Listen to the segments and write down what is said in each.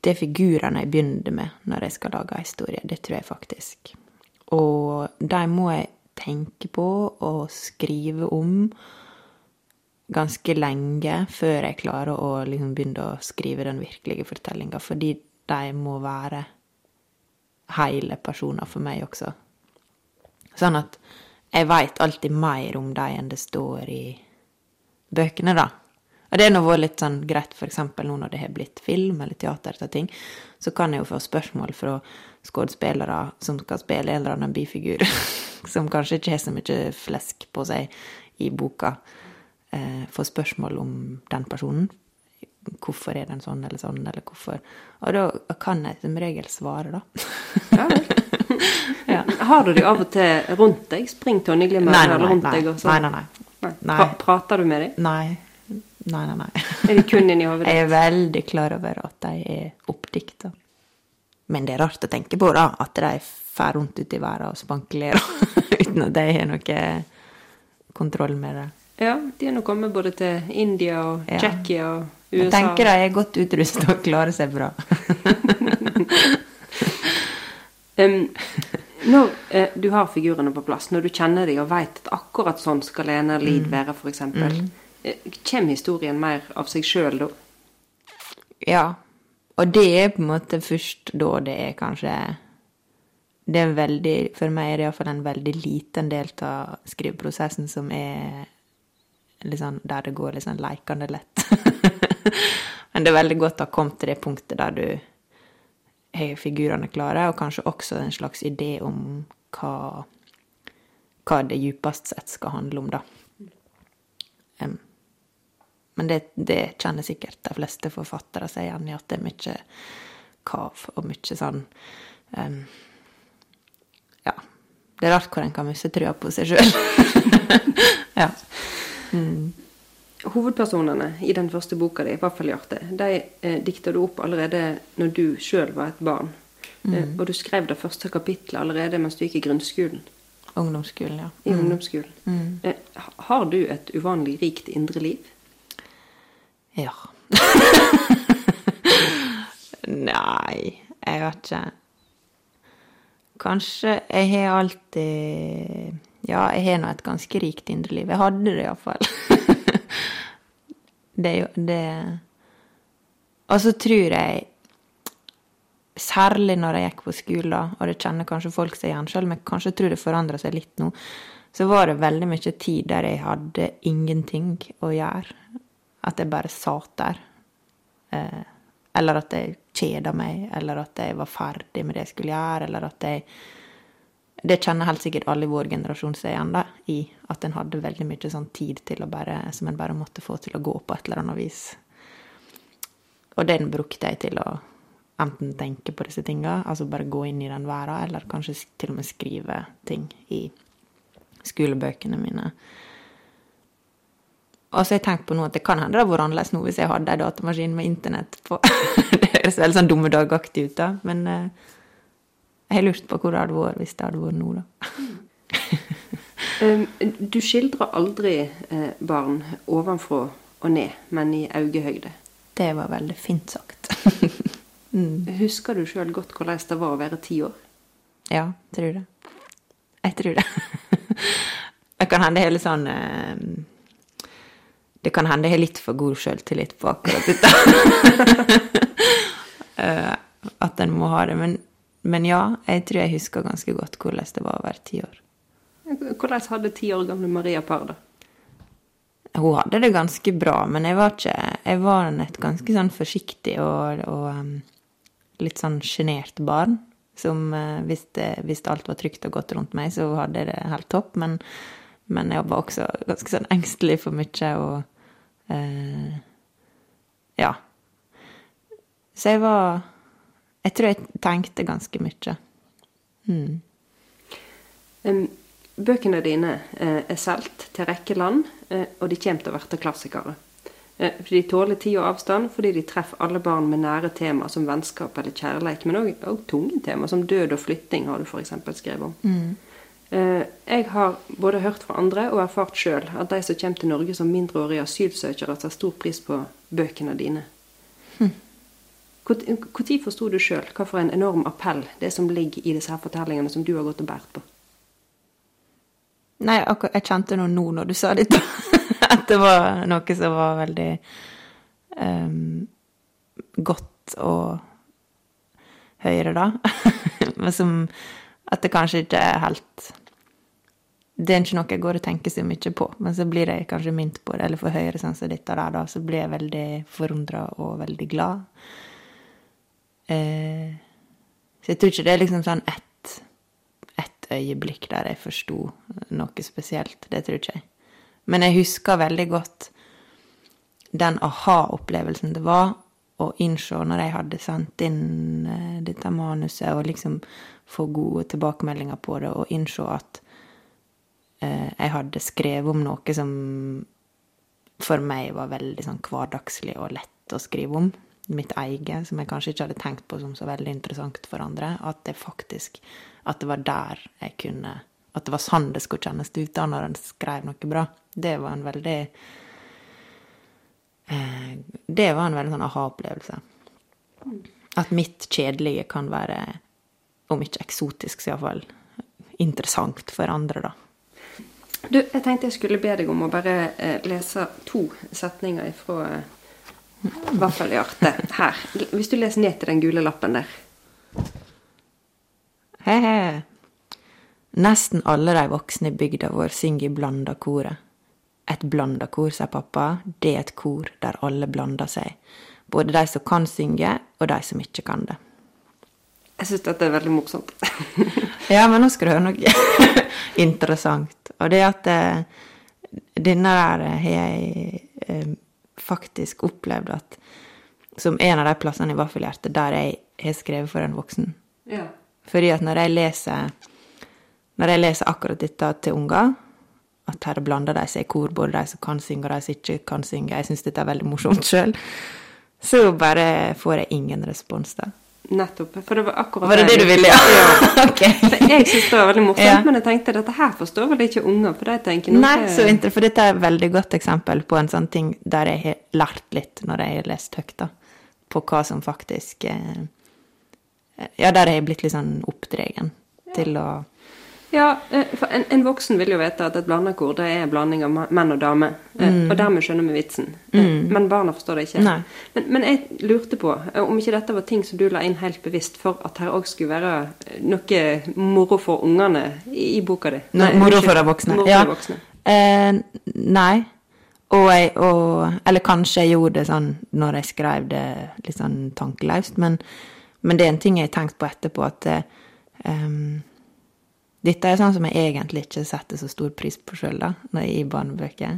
det er figurene jeg begynner med når jeg skal lage historie. Det tror jeg faktisk. Og de må jeg tenke på og skrive om ganske lenge før jeg klarer å liksom begynne å skrive den virkelige fortellinga, fordi de må være hele personer for meg også. Sånn at jeg veit alltid mer om dem enn det står i bøkene, da. Og det har nå vært litt sånn greit, eksempel nå når det har blitt film eller teater til ting, så kan jeg jo få spørsmål fra skuespillere som skal spille en eller annen bifigur, som kanskje ikke har så mye flesk på seg i boka, eh, få spørsmål om den personen. Hvorfor er den sånn eller sånn, eller hvorfor Og da kan jeg som regel svare, da. Ja. Har du de av og til rundt deg? Spring Tonje Glimmer Nei, nei, nei. rundt nei, deg? Og nei, nei. Nei. Nei. Pra prater du med dem? Nei. Nei, nei, nei. Er de kun inni hodet Jeg er veldig klar over at de er oppdikta. Men det er rart å tenke på, da, at de fer rundt ute i verden og spankulerer uten at de har noe kontroll med det. Ja, de er nå kommet både til India og Ja. Tsjekkia og USA. Jeg tenker de er godt utrusta og klarer seg bra. um, når eh, du har figurene på plass, når du kjenner dem og veit at akkurat sånn skal Lena Lid Mm. være, f.eks., eh, kommer historien mer av seg sjøl da? Ja. Og det er på en måte først da det er kanskje Det er en veldig For meg er det iallfall en veldig liten del av skriveprosessen som er sånn Der det går sånn leikende lett. Men det er veldig godt å ha kommet til det punktet der du har figurene klare, og kanskje også en slags idé om hva, hva det djupest sett skal handle om, da. Em, men det, det kjenner sikkert de fleste forfattere seg igjen i, at det er mye kav og mye sånn um, Ja. Det er rart hvor en kan miste trua på seg sjøl. ja. Hovedpersonene i den første boka di, Hjarte, de eh, dikta du opp allerede når du sjøl var et barn. Eh, og du skrev det første kapittelet allerede mens du gikk i grunnskolen. Ungdomsskolen, ja. I ungdomsskolen. Eh, har du et uvanlig rikt indre liv? Ja. Nei, jeg vet ikke. Kanskje Jeg har alltid Ja, jeg har nå et ganske rikt indre liv. Jeg hadde det iallfall. det er jo det Og så tror jeg Særlig når jeg gikk på skolen, og det kjenner kanskje folk seg igjen sjøl, men kanskje tror det forandrer seg litt nå, så var det veldig mye tid der jeg hadde ingenting å gjøre. At jeg bare satt der. Eller at jeg kjeda meg, eller at jeg var ferdig med det jeg skulle gjøre, eller at jeg Det kjenner helt sikkert alle i vår generasjon seg igjen da, i. At en hadde veldig mye sånn tid til å bare, som en bare måtte få til å gå på et eller annet vis. Og den brukte jeg til å enten tenke på disse tinga, altså bare gå inn i den verden, eller kanskje til og med skrive ting i skolebøkene mine. Og så har jeg tenker på nå at det kan hende det hadde vært annerledes nå hvis jeg hadde en datamaskin med internett på. det høres veldig sånn dummedagaktig ut, da, men eh, jeg har lurt på hvor det hadde vært hvis det hadde vært nå, da. Um, du skildrer aldri eh, barn ovenfra og ned, men i øyehøyde. Det var veldig fint sagt. Husker du sjøl godt hvordan det var å være ti år? Ja, tror det. Jeg tror det. Det kan hende hele sånn eh, Det kan hende jeg har litt for god sjøltillit på akkurat dette. Eh, At en må ha det. Men, men ja, jeg tror jeg husker ganske godt hvordan det var å være ti år. Hvordan hadde ti år gamle Maria Parr det? Hun hadde det ganske bra, men jeg var ikke Jeg var et ganske sånn forsiktig og, og um, litt sånn sjenert barn. Som uh, hvis, det, hvis alt var trygt og godt rundt meg, så hadde jeg det helt topp. Men, men jeg var også ganske sånn engstelig for mye og eh, Ja. Så jeg var Jeg tror jeg tenkte ganske mye. Mm. Bøkene dine eh, er solgt til rekke land, eh, og de kommer til å bli klassikere. Fordi de tåler tid og avstand, fordi de treffer alle barn med nære tema som vennskap eller kjærlighet, men òg tunge tema som død og flytting, har du f.eks. skrevet om. Eh, jeg har både hørt fra andre og erfart sjøl at de som kommer til Norge som mindreårige asylsøkere, tar stor pris på bøkene dine. Når forsto du sjøl en enorm appell det som ligger i disse her fortellingene som du har gått og båret på? Nei, jeg kjente noe nå når du sa det. at det var noe som var veldig um, godt å høre, da. Men som at det kanskje ikke er helt Det er ikke noe jeg går og tenker så mye på, men så blir jeg kanskje minnet på det, eller får høre sånn som dette der, da, så blir jeg veldig forundra og veldig glad. Eh, så jeg tror ikke det er liksom sånn ett, et øyeblikk der jeg forsto noe spesielt. Det tror ikke jeg. Men jeg husker veldig godt den aha-opplevelsen det var å innse når jeg hadde sendt inn uh, dette manuset, og liksom få gode tilbakemeldinger på det, og innse at eh, jeg hadde skrevet om noe som for meg var veldig sånn hverdagslig og lett å skrive om. Mitt eget, som jeg kanskje ikke hadde tenkt på som så veldig interessant for andre. At det faktisk At det var der jeg kunne At det var sånn det skulle kjennes ut da når en skrev noe bra. Det var en veldig Eh, det var en veldig sånn aha-opplevelse. At mitt kjedelige kan være, om ikke eksotisk, så iallfall interessant for andre, da. Du, jeg tenkte jeg skulle be deg om å bare eh, lese to setninger fra eh, vaffelhjertet her. Hvis du leser ned til den gule lappen der. He-he. Nesten alle de voksne i bygda vår synger i blanda koret. Et blanda kor, sier pappa, det er et kor der alle blander seg. Både de som kan synge, og de som ikke kan det. Jeg syns dette er veldig morsomt. ja, men nå skal du høre noe interessant. Og det at eh, denne der har jeg eh, faktisk opplevd at som en av de plassene i vaffelhjertet der jeg har skrevet for en voksen. Ja. Fordi at når jeg leser når jeg leser akkurat dette til unger, at her blander de seg i kor, både de som kan synge og de som ikke kan synge. Jeg syns dette er veldig morsomt sjøl. Så bare får jeg ingen respons, da. Nettopp. For det var akkurat Var det det du ville, ja? ja. okay. jeg syns det var veldig morsomt, ja. men jeg tenkte dette her forstår vel ikke unger, for de tenker noe Nei, så inter, for dette er et veldig godt eksempel på en sånn ting der jeg har lært litt når jeg har lest høyt, da. På hva som faktisk eh, Ja, der jeg har blitt litt sånn oppdregen ja. til å ja, eh, en, en, voksen vil jo vite at et blandekor det er en blanding av menn og damer. Eh, mm. Og dermed skjønner vi vitsen. Eh, mm. Men barna forstår det ikke. Men, men, jeg lurte på om ikke dette var ting som du la inn helt bevisst for at her òg skulle være noe moro for ungene i, i boka di. Nei, moro for de voksne. Moro ja. for de voksne. Eh, nei. Og jeg, og, eller kanskje jeg gjorde det sånn når jeg skrev det litt sånn tankeløst, men, men, det er en ting jeg har tenkt på etterpå, at um, dette er sånn som jeg egentlig ikke setter så stor pris på sjøl, da, når jeg gir barnebøker.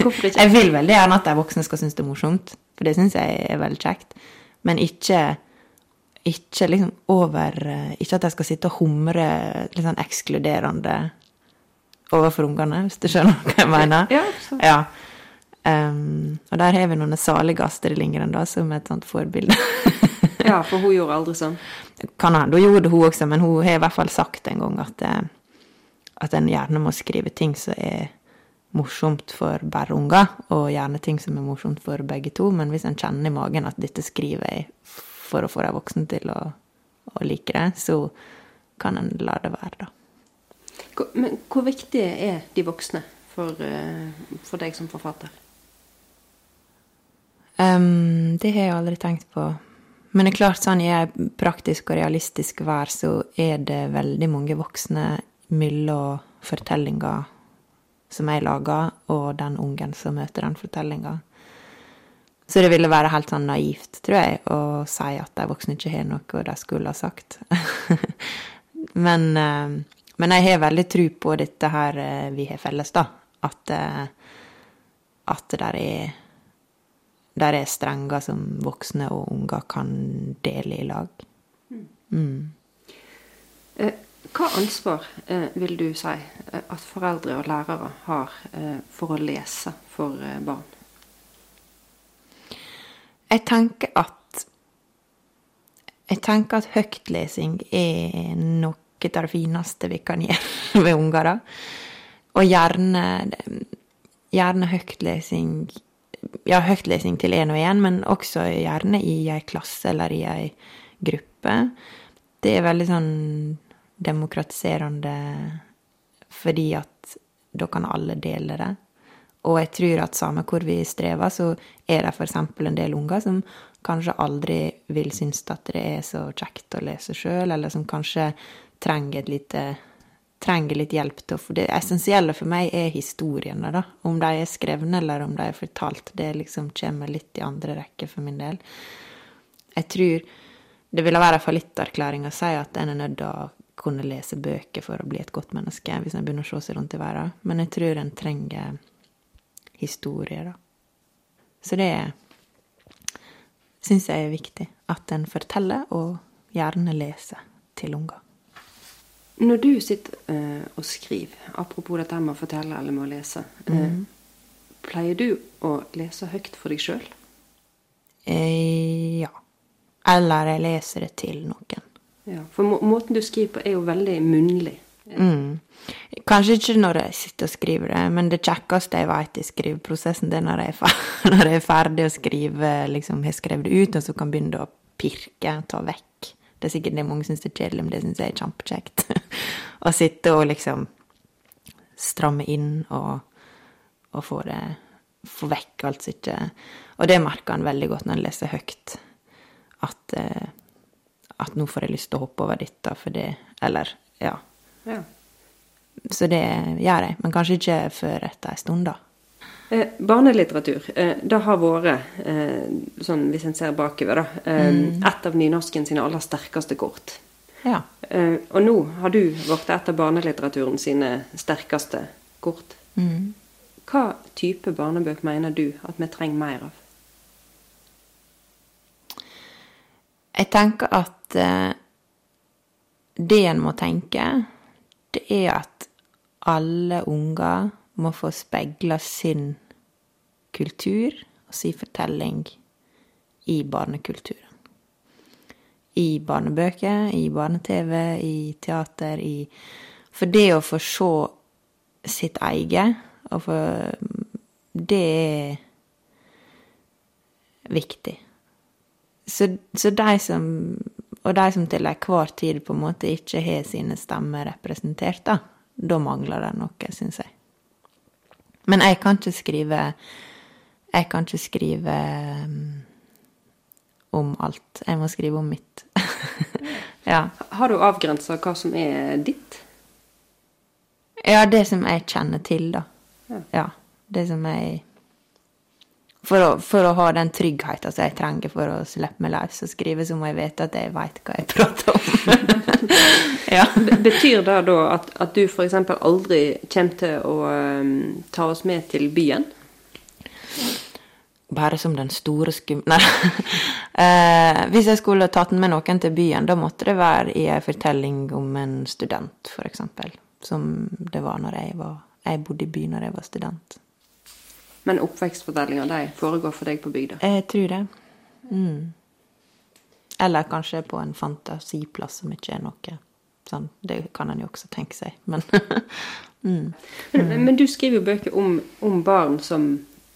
Hvorfor ikke? jeg vil veldig gjerne at de voksne skal synes det er morsomt, for det syns jeg er veldig kjekt. Men ikke, ikke liksom over Ikke at jeg skal sitte og humre litt sånn ekskluderende overfor ungene, hvis du skjønner hva jeg mener. Ja, absolutt. ja. Um, og der har vi noen salige Astrid Lindgren da, som et sånt forbilde. ja, for hun gjorde aldri sånn. Kan hende hun gjorde det, hun også, men hun har i hvert fall sagt en gang at, eh, at en gjerne må skrive ting som er morsomt for bare unger, og gjerne ting som er morsomt for begge to. Men hvis en kjenner i magen at dette skriver jeg for å få de voksne til å, å like det, så kan en la det være, da. Men hvor viktige er de voksne for, eh, for deg som forfatter? Um, det har jeg aldri tenkt på. Men det er klart, sånn i ei praktisk og realistisk vær, så er det veldig mange voksne mellom fortellinga som jeg lager, og den ungen som møter den fortellinga. Så det ville være helt sånn naivt, tror jeg, å si at de voksne ikke har noe de skulle ha sagt. men, eh, men, jeg har veldig tro på dette her eh, vi har felles, da. At, eh, at det der er der er strenger som voksne og unger kan dele i lag. Mm. Hva ansvar eh, vil du si eh, at foreldre og lærere har for å lese for barn? Jeg tenker at Jeg tenker at høytlesing er noe av det fineste vi kan gjøre med unger. Og gjerne, gjerne høytlesing ja, høytlesing til én og én, men også gjerne i ei klasse eller i ei gruppe. Det er veldig sånn demokratiserende fordi at da kan alle dele det. Og jeg tror at samme hvor vi strever, så er det f.eks. en del unger som kanskje aldri vil synes at det er så kjekt å lese sjøl, eller som kanskje trenger, et lite, trenger litt hjelp til å få Det essensielle for meg er historiene, da. Om de er skrevne eller om de er fortalt. Det liksom kommer litt i andre rekke for min del. Jeg tror det ville være fallitterklæring å si at en er nødt til å kunne lese bøker for å bli et godt menneske, hvis en begynner å se seg rundt i verden. Men jeg tror en trenger historier, da. Så det syns jeg er viktig. At en forteller, og gjerne leser til unger. Når du sitter uh, og skriver, apropos dette med å fortelle eller med å lese, mm. uh, pleier du å lese høyt for deg sjøl? Eh, ja. Eller jeg leser det til noen. Ja, For må måten du skriver på, er jo veldig munnlig. Mm. Kanskje ikke når jeg sitter og skriver det, men det kjekkeste jeg vet i skriveprosessen, det er når jeg er ferdig å skrive, liksom har skrevet det ut, og så kan begynne å pirke, ta vekk. Det er sikkert det mange syns er kjedelig, men det syns jeg er kjempekjekt. å sitte og liksom stramme inn og, og få det Få vekk alt som ikke Og det merker han veldig godt når han leser høyt. At, eh, at nå får jeg lyst til å hoppe over dette, for det Eller, ja. ja. Så det gjør jeg, men kanskje ikke før etter ei stund, da. Eh, barnelitteratur, eh, det har vært, eh, sånn hvis en ser bakover, da, eh, mm. et av nynorsken sine aller sterkeste kort. Ja. Eh, og nå har du blitt et av barnelitteraturen sine sterkeste kort. Mm. Hva type barnebøk mener du at vi trenger mer av? Jeg tenker at eh, det en må tenke, det er at alle unger må få speila sin kultur og sin fortelling i barnekulturen. I barnebøker, i barne-TV, i teater, i For det å få se sitt eget, og få Det er viktig. Så, så de som Og de som til enhver tid på en måte ikke har sine stemmer representert, da, da mangler det noe, syns jeg. Men jeg kan ikke skrive Jeg kan ikke skrive um, om alt. Jeg må skrive om mitt. ja. Har du avgrensa hva som er ditt? Ja, det som jeg kjenner til, da. Ja. ja det som jeg for å, for å, ha den tryggheten som jeg trenger for å slippe meg løs og skrive, så må jeg vite at jeg veit hva jeg prater om. ja. Betyr det da at, at du f.eks. aldri kommer til å um, ta oss med til byen? Bare som den store skum... Nei. eh, hvis jeg skulle tatt med noen til byen, da måtte det være i en fortelling om en student, f.eks. Som det var når jeg var Jeg bodde i byen når jeg var student. Men oppvekstfortellinga de foregår for deg på bygda? Jeg tror det. Mm. Eller kanskje på en fantasiplass som ikke er noe sånn. Det kan en jo også tenke seg, men mm. men, men, du skriver jo bøker om, om barn som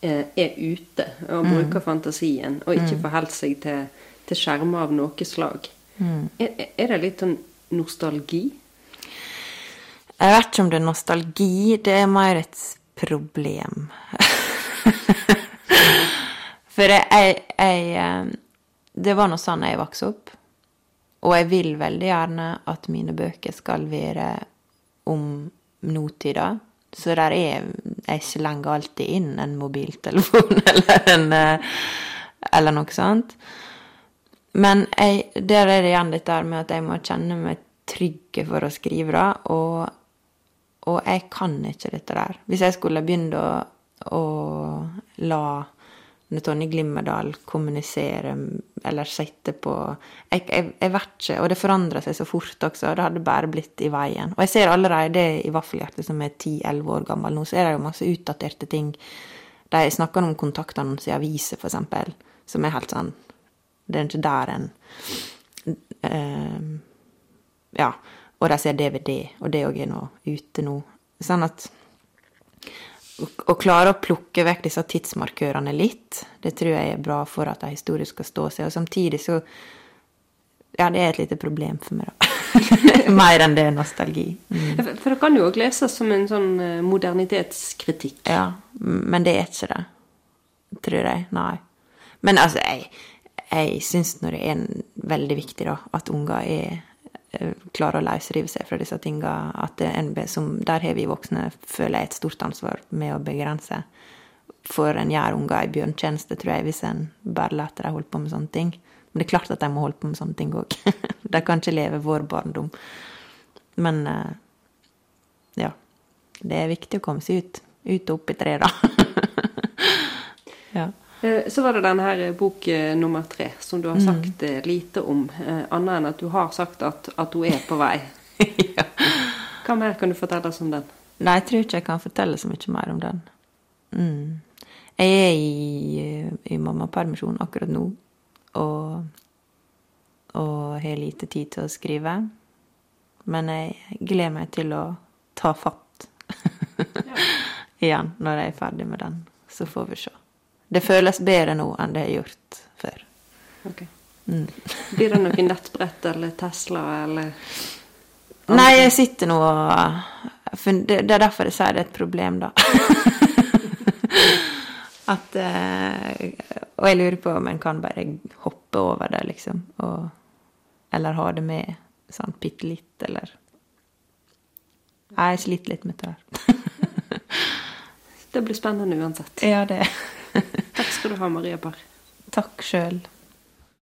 eh, er ute og mm. bruker fantasien, og ikke mm. forholder seg til, til skjermer av noe slag. Mm. Er, er, det litt sånn nostalgi? Jeg vet ikke om det er nostalgi. Det er mer et problem. For jeg, jeg, eh, Det var nå sånn jeg vokste opp. Og jeg vil veldig gjerne at mine bøker skal være om nåtida. Så der er Jeg slenger alltid inn en mobiltelefon eller en eh, Eller noe sånt. Men jeg, der er det igjen der med at jeg må kjenne meg trygge for å skrive det. Og, og jeg kan ikke dette der. Hvis jeg skulle begynt å og la Tonje Glimmerdal kommunisere eller sitte på jeg, jeg, jeg, vet ikke. Og det forandrer seg så fort også. Det hadde bare blitt i veien. Og jeg ser allerede i Vaffelhjertet, som er 10-11 år gammel nå, så er det jo masse utdaterte ting. De snakker om kontaktannonser i aviser, eksempel, som er helt sånn Det er ikke der en uh, Ja. Og de ser DVD, og det òg er nå ute nå. Sånn at å klare å plukke vekk disse tidsmarkørene litt, det tror jeg er bra for at en historie skal stå seg. Og samtidig så Ja, det er et lite problem for meg, da. Mer enn det er nostalgi. Mm. For, for det kan jo òg leses som en sånn eh, modernitetskritikk. Ja, men det er ikke det. Tror jeg. Nei. Men altså, jeg, jeg syns nå det er veldig viktig, da, at unger er klarer å løsrive seg fra disse tinga. At er som, der har vi voksne, føler jeg, et stort ansvar med å begrense. For en gjør unger en bjørntjeneste, tror jeg, hvis en bare lar dem holde på med sånne ting. Men det er klart at de må holde på med sånne ting òg. de kan ikke leve vår barndom. Men eh, ja. Det er viktig å komme seg ut. Ut og opp i treet, da. ja. Eh, så var det denne her bok eh, nummer tre, som du har sagt mm. lite om. Annet enn at du har sagt at, at hun er på vei. ja. Hva mer kan du fortelle oss om den? Nei, jeg tror ikke jeg kan fortelle så mye mer om den. Mm. Jeg er i, i mammapermisjon akkurat nå, og, og har lite tid til å skrive. Men jeg gleder meg til å ta fatt igjen når jeg er ferdig med den. Så får vi se. Det føles bedre nå enn det har gjort før. Ok. Mm. Blir det noe nettbrett eller Tesla eller Nei, jeg sitter nå og Det er derfor jeg sier det er et problem, da. At eh, Og jeg lurer på om en kan bare hoppe over det, liksom. Og, eller ha det med sånn bitte litt, eller Jeg sliter litt med det der. det blir spennende uansett. Ja, det. Takk skal du ha, Maria Parr. Takk sjøl.